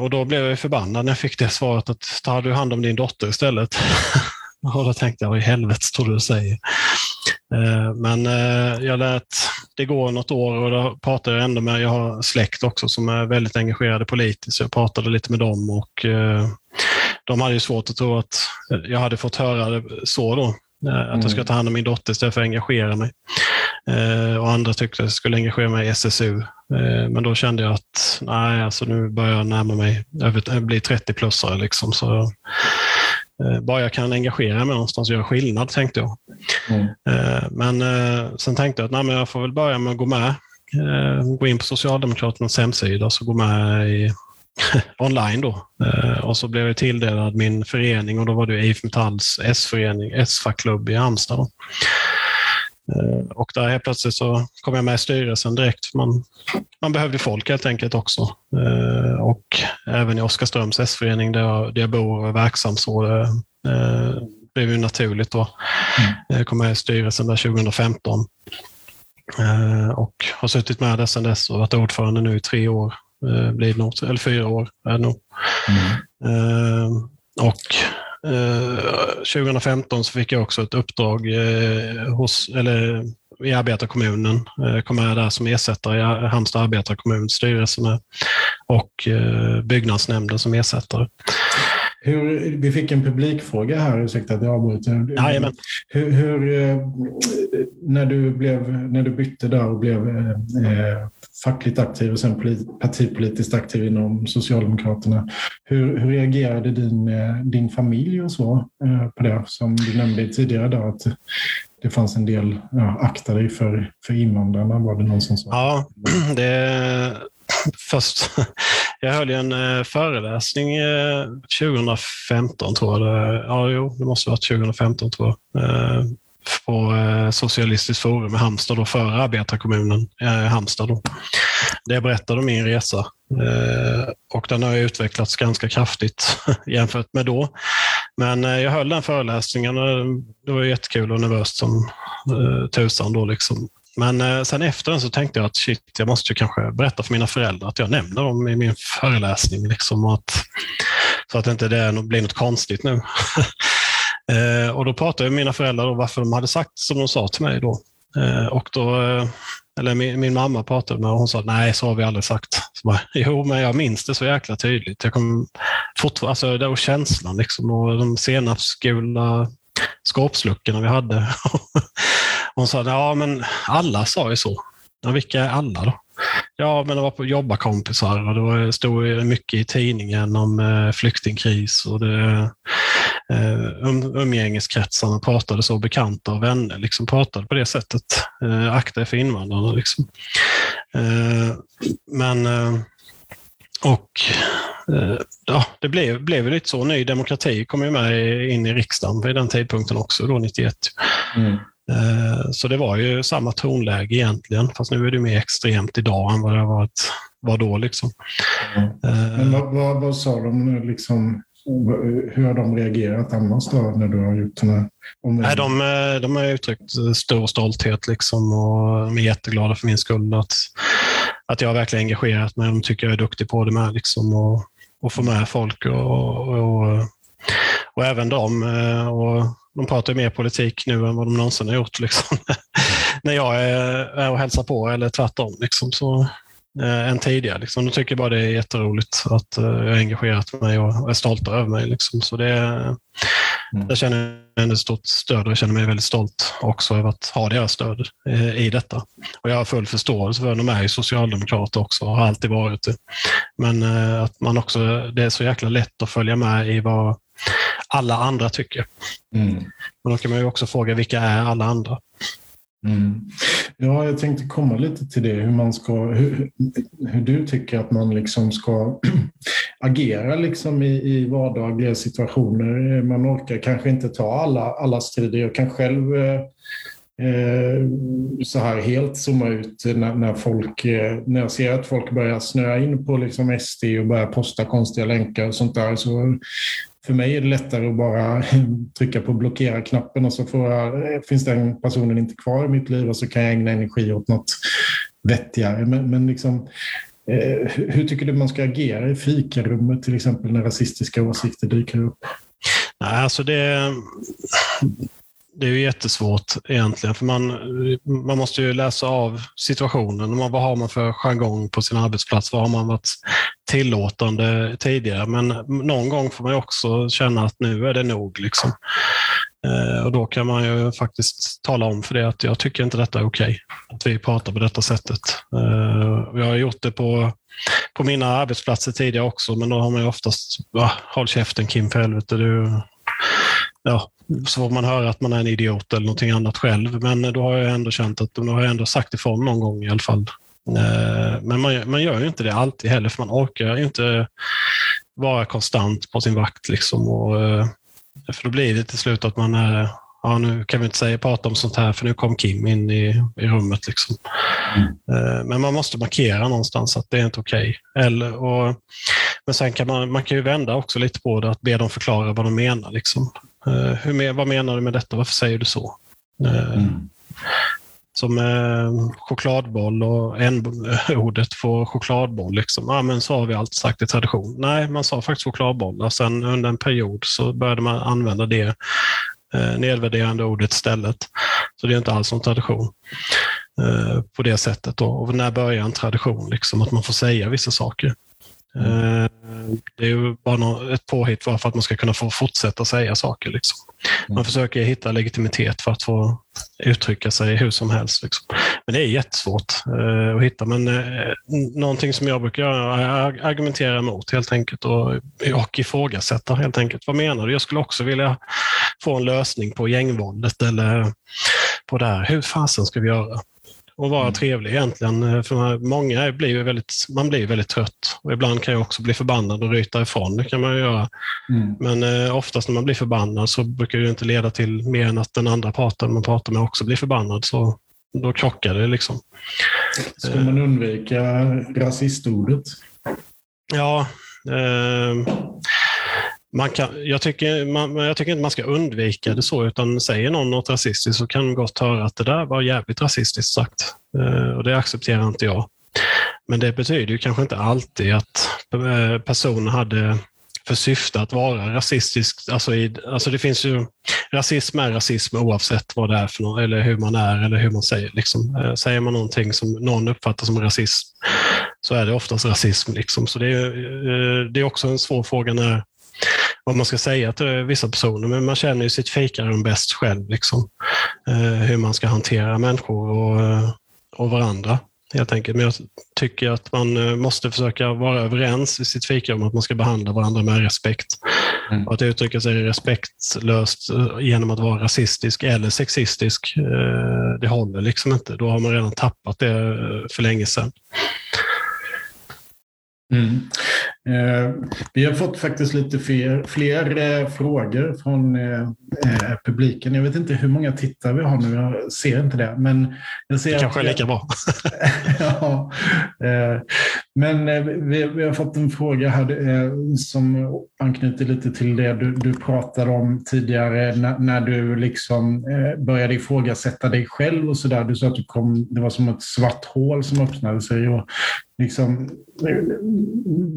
Och då blev jag förbannad när jag fick det svaret att ta du hand om din dotter istället. <laughs> och då tänkte jag, vad i helvete står du och säger? Men jag lät det gå något år och då pratade jag ändå med, jag har släkt också som är väldigt engagerade politiskt, så jag pratade lite med dem och de hade ju svårt att tro att jag hade fått höra det så då. Eh, att jag ska mm. ta hand om min dotter istället för att engagera mig. Eh, och andra tyckte att jag skulle engagera mig i SSU. Eh, men då kände jag att nej, alltså nu börjar jag närma mig, jag blir 30-plussare. Liksom, så, bara jag kan engagera mig någonstans och göra skillnad, tänkte jag. Mm. Men sen tänkte jag att nej, men jag får väl börja med att gå med. Gå in på Socialdemokraternas hemsida och gå med i <laughs> online då. Eh, och så blev jag tilldelad min förening och då var det IF Metalls S-förening, S-fackklubb i Halmstad. Eh, och där helt plötsligt så kom jag med i styrelsen direkt. Man, man behövde folk helt enkelt också. Eh, och även i Oskarströms S-förening där jag, där jag bor och är verksam så det blev ju naturligt då. Jag kom med i styrelsen där 2015 och har suttit med där sedan dess och varit ordförande nu i tre år eh, blir nog, eller fyra år är det nog. Mm. Eh, och eh, Eh, 2015 så fick jag också ett uppdrag eh, hos, eller, i arbetarkommunen. Eh, jag kom med där som ersättare i Halmstad arbetarkommuns styrelse och byggnadsnämnden som ersättare. Hur, vi fick en publikfråga här, ursäkta att jag avbryter. Jajamän. Hur, hur, eh, när, du blev, när du bytte där och blev eh, fackligt aktiv och sen partipolitiskt aktiv inom Socialdemokraterna. Hur, hur reagerade din, eh, din familj och så eh, på det? Som du nämnde tidigare där, att det fanns en del, ja, akta dig för, för invandrarna var det någon som sa. Ja, <clears throat> det först. <laughs> Jag höll en eh, föreläsning eh, 2015 tror jag. Ja, jo, det måste ha varit 2015 tror jag. Eh, på Socialistiskt forum i Halmstad, då, för arbetarkommunen eh, Halmstad. Då. Det berättade om min resa och den har utvecklats ganska kraftigt <laughs> jämfört med då. Men jag höll den föreläsningen och det var jättekul och nervöst som tusan. Då liksom. Men eh, sen efter den så tänkte jag att shit, jag måste ju kanske berätta för mina föräldrar att jag nämner dem i min föreläsning. Liksom, att, så att inte det blir något konstigt nu. <laughs> Eh, och då pratade jag med mina föräldrar om varför de hade sagt som de sa till mig då. Eh, och då eller min, min, mamma pratade med och hon sa nej, så har vi aldrig sagt. Så bara, <laughs> jo, men jag minns det så jäkla tydligt. Jag kom fortfarande, alltså, det var känslan liksom och de senapsgula skåpsluckorna vi hade. <laughs> hon sa, ja men alla sa ju så. Ja, vilka är alla då? Ja, men det var på jobbarkompisar och det var, stod mycket i tidningen om eh, flyktingkris och det, eh, um, umgängeskretsarna pratade så, bekanta och vänner liksom pratade på det sättet. Eh, akta er för invandrarna. Liksom. Eh, men eh, och eh, ja, det blev, blev lite så. Ny demokrati kom ju med in i riksdagen vid den tidpunkten också, då 91. Mm. Eh, så det var ju samma tonläge egentligen, fast nu är det mer extremt idag än vad det var, var då. Liksom. Mm. Men vad, vad, vad, sa de liksom, hur har de reagerat annars då när du har gjort den här Nej, de, eh, de har uttryckt stor stolthet liksom och de är jätteglada för min skull att, att jag verkligen engagerat mig. De tycker jag är duktig på det med liksom och, och få med folk och, och, och även de. Eh, och de pratar mer politik nu än vad de någonsin har gjort liksom. <laughs> när jag är, är och hälsar på eller tvärtom. Liksom, så, eh, än tidigare. Liksom. De tycker bara det är jätteroligt att eh, jag har engagerat mig och är stolta över mig. Liksom. Så det, mm. Jag känner ett stort stöd och jag känner mig väldigt stolt också över att ha deras stöd eh, i detta. Och jag har full förståelse för att de är socialdemokrater också och har alltid varit det. Men eh, att man också, det är så jäkla lätt att följa med i vad alla andra tycker. Mm. Men då kan man ju också fråga vilka är alla andra? Mm. Ja, jag tänkte komma lite till det, hur, man ska, hur, hur du tycker att man liksom ska <clears throat> agera liksom i, i vardagliga situationer. Man orkar kanske inte ta alla, alla strider. Jag kan själv eh, eh, så här helt zooma ut när, när, folk, eh, när jag ser att folk börjar snöa in på liksom SD och börjar posta konstiga länkar och sånt där. Så för mig är det lättare att bara <laughs> trycka på blockera-knappen och så får jag, finns den personen inte kvar i mitt liv och så kan jag ägna energi åt något vettigare. Men, men liksom, eh, hur tycker du man ska agera i fikarummet till exempel när rasistiska åsikter dyker upp? Nej, alltså det, det är ju jättesvårt egentligen, för man, man måste ju läsa av situationen. vad har man för jargong på sin arbetsplats? Vad har man varit tillåtande tidigare? Men någon gång får man också känna att nu är det nog. Liksom. Eh, och Då kan man ju faktiskt tala om för det att jag tycker inte detta är okej. Okay, att vi pratar på detta sättet. Eh, jag har gjort det på, på mina arbetsplatser tidigare också, men då har man ju oftast, håll käften Kim för helvete. Du, ja, så får man höra att man är en idiot eller någonting annat själv. Men då har jag ändå känt att då har jag ändå sagt ifrån någon gång i alla fall. Eh, men man, man gör ju inte det alltid heller, för man orkar ju inte vara konstant på sin vakt. Liksom. Och, eh, för då blir det till slut att man är ja, nu kan vi inte säga prata om sånt här för nu kom Kim in i, i rummet. Liksom. Mm. Men man måste markera någonstans att det är inte okej. Okay. men sen kan man, man kan ju vända också lite på det, att be dem förklara vad de menar. Liksom. Eh, hur, vad menar du med detta? Varför säger du så? Eh, mm. Som eh, chokladboll och n-ordet <laughs> på chokladboll. Liksom. Ja, men så har vi alltid sagt i tradition. Nej, man sa faktiskt chokladboll. Och sen under en period så började man använda det nedvärderande ordet istället. Så det är inte alls någon tradition på det sättet. Då. Och när börjar en tradition? Liksom, att man får säga vissa saker. Mm. Det är ju bara ett påhitt för att man ska kunna få fortsätta säga saker. Liksom. Man mm. försöker hitta legitimitet för att få uttrycka sig hur som helst. Liksom. Men det är jättesvårt eh, att hitta. Men eh, någonting som jag brukar göra är argumentera emot helt enkelt och, och ifrågasätta helt enkelt. Vad menar du? Jag skulle också vilja få en lösning på gängvåldet eller på det här. Hur fasen ska vi göra? Och vara mm. trevlig egentligen. För många blir väldigt, man blir väldigt trött och ibland kan jag också bli förbannad och ryta ifrån. Det kan man göra. Mm. Men eh, oftast när man blir förbannad så brukar det inte leda till mer än att den andra parten man pratar med också blir förbannad. Så då krockar det liksom. Ska man undvika rasistordet? Ja. Eh, man kan, jag, tycker, man, jag tycker inte man ska undvika det så, utan säger någon något rasistiskt så kan man gott höra att det där var jävligt rasistiskt sagt. Eh, och det accepterar inte jag. Men det betyder ju kanske inte alltid att eh, personen hade för syfte att vara rasistisk. Alltså, i, alltså det finns ju, rasism är rasism oavsett vad det är för något, eller hur man är eller hur man säger. Liksom. Eh, säger man någonting som någon uppfattar som rasism så är det oftast rasism. Liksom. Så det är, eh, det är också en svår fråga när vad man ska säga till vissa personer, men man känner ju sitt fikarum bäst själv. Liksom. Eh, hur man ska hantera människor och, eh, och varandra helt enkelt. Men jag tycker att man eh, måste försöka vara överens i sitt fikarum att man ska behandla varandra med respekt. Mm. Att uttrycka sig respektlöst genom att vara rasistisk eller sexistisk, det håller liksom inte. Då har man redan tappat det för länge sedan. Mm. Eh, vi har fått faktiskt lite fler, fler eh, frågor från eh, publiken. Jag vet inte hur många tittare vi har nu, jag ser inte det. Men jag ser det kanske är lika bra. <laughs> <laughs> ja, men vi, vi, har fått en fråga här som anknyter lite till det du, du pratade om tidigare när, när du liksom började ifrågasätta dig själv och så där. Du sa att du kom, det var som ett svart hål som öppnade sig. Och liksom,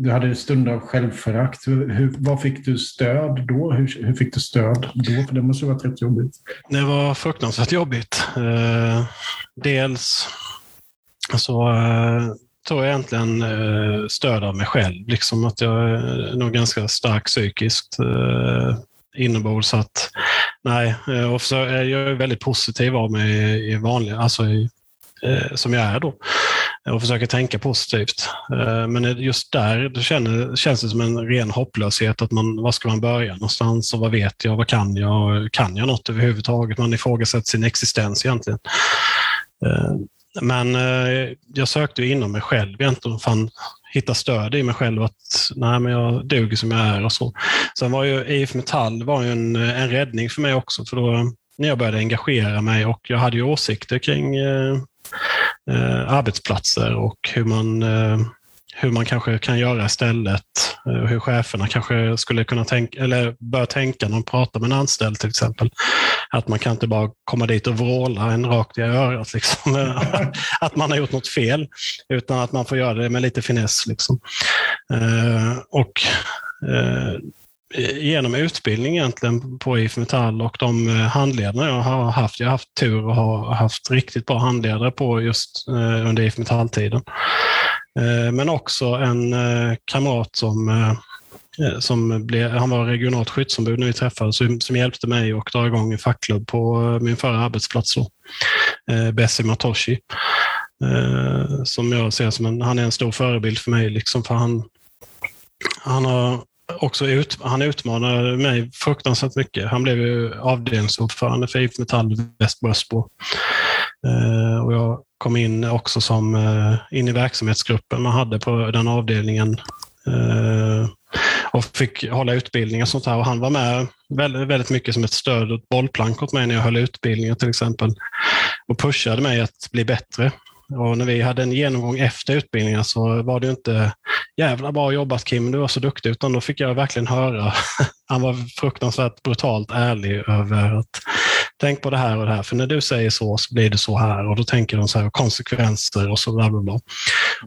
du hade stunder av självförakt. Hur, vad fick du stöd då? Hur, hur fick du stöd då? För det måste ha varit rätt jobbigt. Det var fruktansvärt jobbigt. Eh, dels så eh, tog jag egentligen eh, stöd av mig själv. Liksom att jag är nog ganska stark psykiskt eh, inombords. att, nej, eh, och så är väldigt positiv av mig i vanliga, alltså i, eh, som jag är då och försöker tänka positivt. Eh, men just där det känner, känns det som en ren hopplöshet. att man, Var ska man börja någonstans och vad vet jag? Vad kan jag? Kan jag något överhuvudtaget? Man ifrågasätter sin existens egentligen. Eh, men eh, jag sökte inom mig själv egentligen. fann hitta stöd i mig själv att nej, men jag duger som jag är och så. Sen var ju IF Metall var ju en, en räddning för mig också. För då när jag började engagera mig och jag hade ju åsikter kring eh, arbetsplatser och hur man, eh, hur man kanske kan göra istället. Eh, hur cheferna kanske skulle kunna tänka, eller bör tänka när de pratar med en anställd till exempel. Att man kan inte bara komma dit och vråla en rakt i örat, liksom, <laughs> att man har gjort något fel, utan att man får göra det med lite finess. Liksom. Eh, och eh, genom utbildning egentligen på IF Metall och de handledare handledarna jag har haft. Jag har haft tur och har haft riktigt bra handledare på just eh, under IF Metall-tiden. Eh, men också en kamrat som som blev, han var regionalt skyddsombud när vi träffades, som, som hjälpte mig att dra igång en fackklubb på min förra arbetsplats. Då. Bessie Matoshi. Som jag ser som en, han är en stor förebild för mig. Liksom, för han, han har också ut, han utmanade mig fruktansvärt mycket. Han blev ju avdelningsordförande för IF Metall Väst Eh, och jag kom in också som eh, in i verksamhetsgruppen man hade på den avdelningen eh, och fick hålla utbildning och sånt här. Och han var med väldigt, väldigt mycket som ett stöd och ett bollplank åt mig när jag höll utbildningar till exempel och pushade mig att bli bättre. Och när vi hade en genomgång efter utbildningen så var det inte jävla bra jobbat Kim, du var så duktig, utan då fick jag verkligen höra. <laughs> Han var fruktansvärt brutalt ärlig över att tänk på det här och det här, för när du säger så så blir det så här och då tänker de så här konsekvenser och så bla bla bla.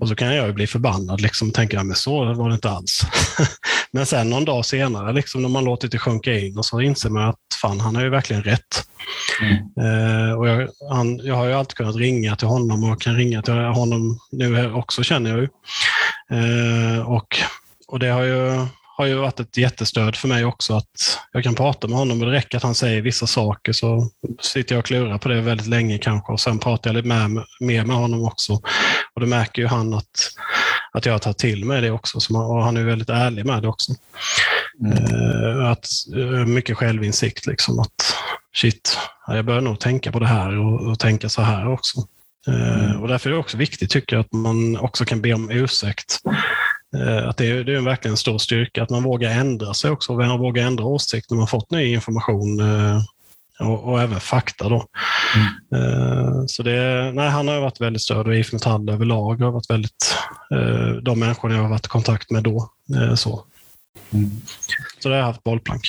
Och så kan jag ju bli förbannad liksom, tänka, jag, men så var det inte alls. <laughs> men sen någon dag senare, liksom, när man låter det sjunka in och så inser man att fan, han har ju verkligen rätt. Mm. Eh, och jag, han, jag har ju alltid kunnat ringa till honom och kan ringa till honom nu också känner jag ju. Eh, och, och det har ju har ju varit ett jättestöd för mig också att jag kan prata med honom och det räcker att han säger vissa saker så sitter jag och klurar på det väldigt länge kanske och sen pratar jag lite mer, mer med honom också. Och då märker ju han att, att jag tar till mig det också så man, och han är väldigt ärlig med det också. Uh, att, uh, mycket självinsikt liksom att shit, jag börjar nog tänka på det här och, och tänka så här också. Mm. Och därför är det också viktigt, tycker jag, att man också kan be om ursäkt. Att det är, det är verkligen en stor styrka att man vågar ändra sig också, och vågar ändra åsikt när man fått ny information och, och även fakta. Då. Mm. Så det, nej, han har varit väldigt stöd och IF Metall överlag har varit väldigt, de människorna jag har varit i kontakt med då. Så, mm. så det har jag haft bollplank.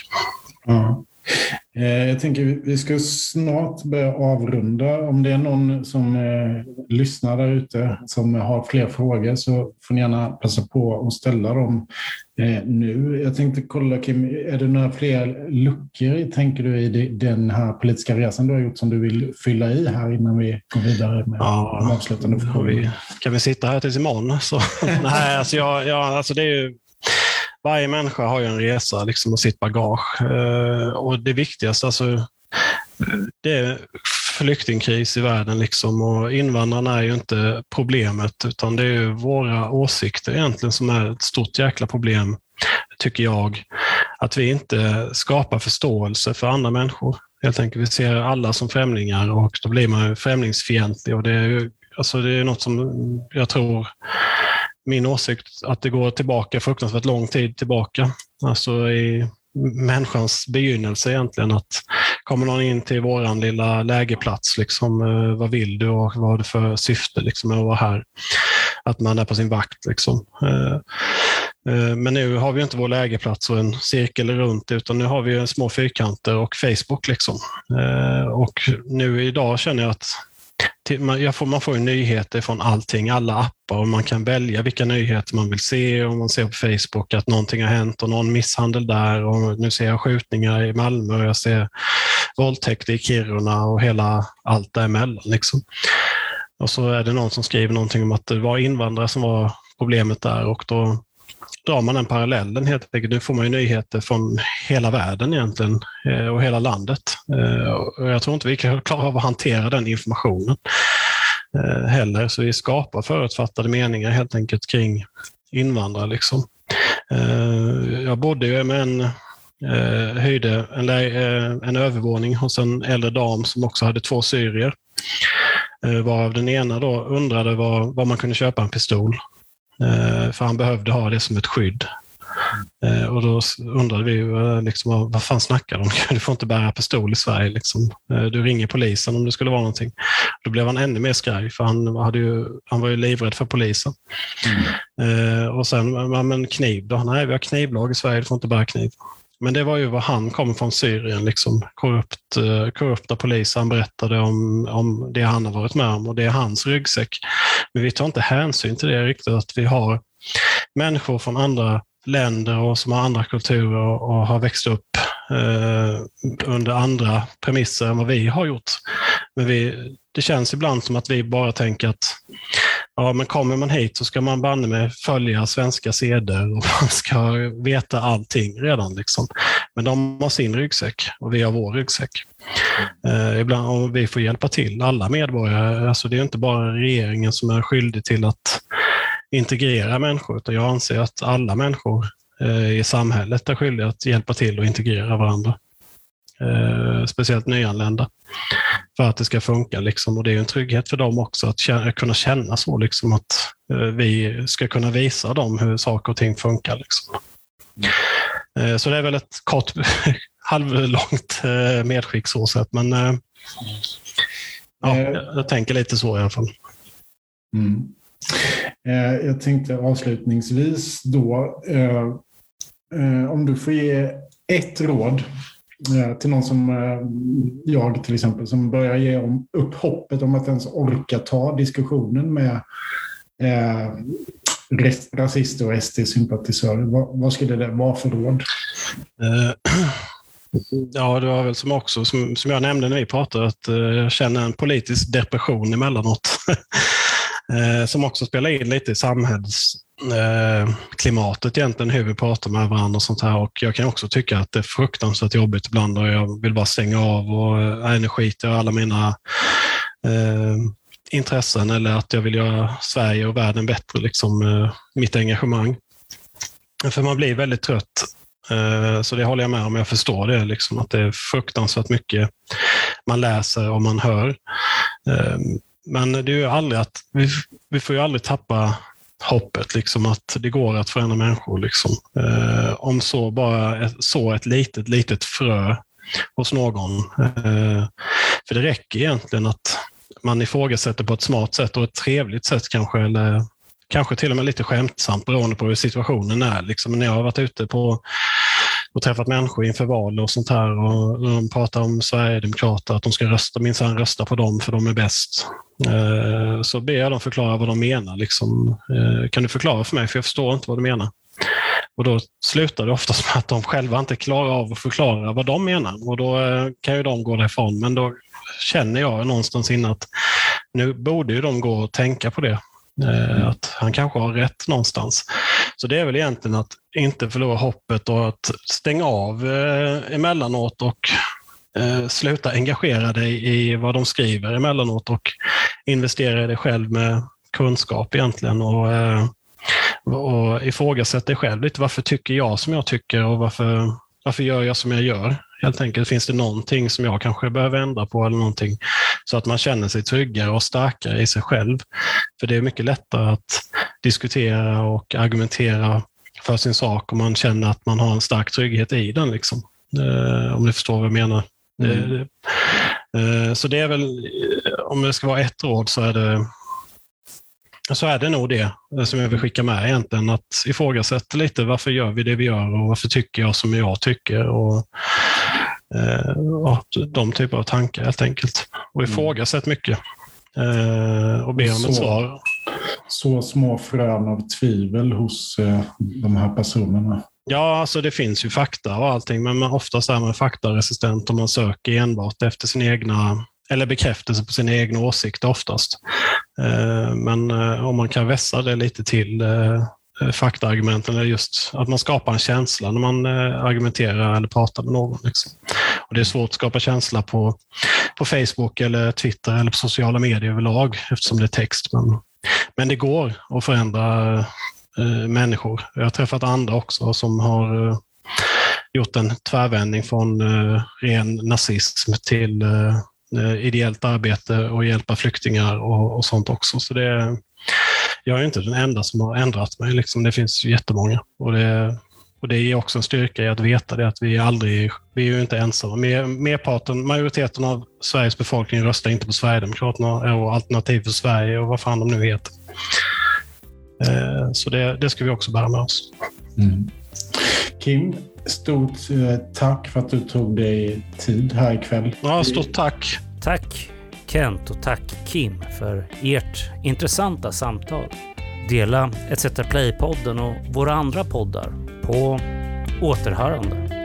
Ja. Eh, jag tänker vi ska snart börja avrunda. Om det är någon som eh, lyssnar där ute som har fler frågor så får ni gärna passa på att ställa dem eh, nu. Jag tänkte kolla Kim, är det några fler luckor tänker du i den här politiska resan du har gjort som du vill fylla i här innan vi går vidare med ja, de avslutande frågorna? Kan vi sitta här tills imorgon? Så, <laughs> nej, alltså, jag, jag, alltså det är ju varje människa har ju en resa liksom, och sitt bagage. Eh, och det viktigaste, alltså, det är flyktingkris i världen liksom, och invandrarna är ju inte problemet, utan det är våra åsikter egentligen som är ett stort jäkla problem, tycker jag. Att vi inte skapar förståelse för andra människor. Helt enkelt, vi ser alla som främlingar och då blir man främlingsfientlig. Och det är, alltså det är något som jag tror min åsikt att det går tillbaka fruktansvärt lång tid tillbaka. Alltså i människans begynnelse egentligen. Att kommer någon in till våran lilla lägerplats, liksom, eh, vad vill du och vad har du för syfte liksom, med att vara här? Att man är på sin vakt. Liksom. Eh, eh, men nu har vi inte vår lägerplats och en cirkel runt, utan nu har vi små fyrkanter och Facebook. Liksom. Och nu idag känner jag att man, får, man får ju nyheter från allting, alla appar och man kan välja vilka nyheter man vill se. Om man ser på Facebook att någonting har hänt och någon misshandel där och nu ser jag skjutningar i Malmö och jag ser våldtäkter i Kiruna och hela allt däremellan. Liksom. Och så är det någon som skriver någonting om att det var invandrare som var problemet där och då drar man den parallellen helt enkelt. Nu får man ju nyheter från hela världen egentligen eh, och hela landet. Eh, och jag tror inte vi kan klara av att hantera den informationen eh, heller. Så vi skapar förutfattade meningar helt enkelt kring invandrare. Liksom. Jag bodde ju med en höjde en, en övervåning hos en äldre dam som också hade två syrier. Varav den ena då undrade var, var man kunde köpa en pistol. Eh, för han behövde ha det som ett skydd. Eh, och då undrade vi eh, liksom, vad fan snackar de <laughs> Du får inte bära pistol i Sverige. Liksom. Du ringer polisen om det skulle vara någonting. Då blev han ännu mer skraj för han, hade ju, han var ju livrädd för polisen. Mm. Och sen, men kniv då? Nej, vi har knivlag i Sverige, du får inte bära kniv. Men det var ju vad han kom från Syrien, liksom, korrupt, eh, korrupta poliser. Han berättade om, om det han har varit med om och det är hans ryggsäck. Men vi tar inte hänsyn till det riktigt, att vi har människor från andra länder och som har andra kulturer och har växt upp eh, under andra premisser än vad vi har gjort. Men vi, det känns ibland som att vi bara tänker att ja, men kommer man hit så ska man banne med följa svenska seder och <laughs> man ska veta allting redan. Liksom. Men de har sin ryggsäck och vi har vår ryggsäck. Eh, ibland, och vi får hjälpa till, alla medborgare. Alltså, det är inte bara regeringen som är skyldig till att integrera människor, utan jag anser att alla människor eh, i samhället är skyldiga att hjälpa till och integrera varandra. Eh, speciellt nyanlända. För att det ska funka. Liksom. Och det är en trygghet för dem också att känna, kunna känna så. Liksom, att eh, vi ska kunna visa dem hur saker och ting funkar. Liksom. Eh, så det är väl ett kort, <laughs> halvlångt eh, medskick så sett. Men eh, ja, jag, jag tänker lite så i alla fall. Mm. Eh, jag tänkte avslutningsvis då, eh, om du får ge ett råd Eh, Eh, till någon som eh, jag till exempel, som börjar ge upp hoppet om att ens orka ta diskussionen med eh, rasister och SD-sympatisörer. Vad, vad, skulle det vara för råd? Eh, <clears throat> ja, det var väl som också, som, som jag nämnde när vi pratade, att jag känner en politisk depression emellanåt. <laughs> som också spelar in lite i samhälls, eh, klimatet egentligen, hur vi pratar med varandra och sånt här. Och jag kan också tycka att det är fruktansvärt jobbigt ibland och jag vill bara stänga av och äh, nu skiter jag alla mina eh, intressen eller att jag vill göra Sverige och världen bättre, liksom, eh, mitt engagemang. För man blir väldigt trött. Eh, så det håller jag med om. Jag förstår det, liksom, att det är fruktansvärt mycket man läser och man hör. Eh, men det är ju aldrig att, vi, vi får ju aldrig tappa hoppet, liksom att det går att förändra människor. Liksom. Eh, om så bara så ett litet, litet frö hos någon. Eh, för det räcker egentligen att man ifrågasätter på ett smart sätt och ett trevligt sätt kanske, eller kanske till och med lite skämtsamt beroende på hur situationen är. Liksom, när jag har varit ute på och träffat människor inför val och sånt här och de pratar om Sverigedemokrater, att de ska rösta, minsann rösta på dem för de är bäst. Eh, så ber jag dem förklara vad de menar. Liksom. Eh, kan du förklara för mig, för jag förstår inte vad du menar. Och då slutar det oftast med att de själva inte klarar av att förklara vad de menar och då kan ju de gå därifrån. Men då känner jag någonstans innan att nu borde ju de gå och tänka på det. Mm. Eh, att han kanske har rätt någonstans. Så det är väl egentligen att inte förlora hoppet och att stänga av eh, emellanåt och eh, sluta engagera dig i vad de skriver emellanåt och investera i dig själv med kunskap egentligen. Och, eh, och ifrågasätta dig själv lite. Varför tycker jag som jag tycker och varför, varför gör jag som jag gör? Helt enkelt, finns det någonting som jag kanske behöver ändra på eller någonting så att man känner sig tryggare och starkare i sig själv. För det är mycket lättare att diskutera och argumentera för sin sak om man känner att man har en stark trygghet i den. Liksom. Eh, om ni förstår vad jag menar. Mm. Eh, så det är väl, om det ska vara ett råd så är det så är det nog det som jag vill skicka med egentligen. Att ifrågasätta lite varför gör vi det vi gör och varför tycker jag som jag tycker. Och, eh, och de typer av tankar helt enkelt. Och mm. ifrågasätt mycket. Eh, och be om ett svar. Så små frön av tvivel hos eh, de här personerna. Ja, alltså det finns ju fakta och allting, men oftast är man faktaresistent om man söker enbart efter sin egna eller bekräftelse på sina egna åsikter oftast. Eh, men eh, om man kan vässa det lite till eh, faktaargumenten, eller just att man skapar en känsla när man argumenterar eller pratar med någon. Liksom. Och det är svårt att skapa känsla på, på Facebook, eller Twitter eller på sociala medier överlag eftersom det är text. Men, men det går att förändra eh, människor. Jag har träffat andra också som har eh, gjort en tvärvändning från eh, ren nazism till Eh, ideellt arbete och hjälpa flyktingar och, och sånt också. Så det, jag är inte den enda som har ändrat mig. Liksom. Det finns jättemånga. Och det, och det är också en styrka i att veta det, att vi är aldrig, vi är ju inte ensamma. Mer, merparten, majoriteten av Sveriges befolkning röstar inte på Sverigedemokraterna och Alternativ för Sverige och vad fan de nu heter. Eh, så det, det ska vi också bära med oss. Mm. Kim, stort eh, tack för att du tog dig tid här ikväll. Ja, stort tack. Tack Kent och tack Kim för ert intressanta samtal. Dela ETC Play-podden och våra andra poddar på återhörande.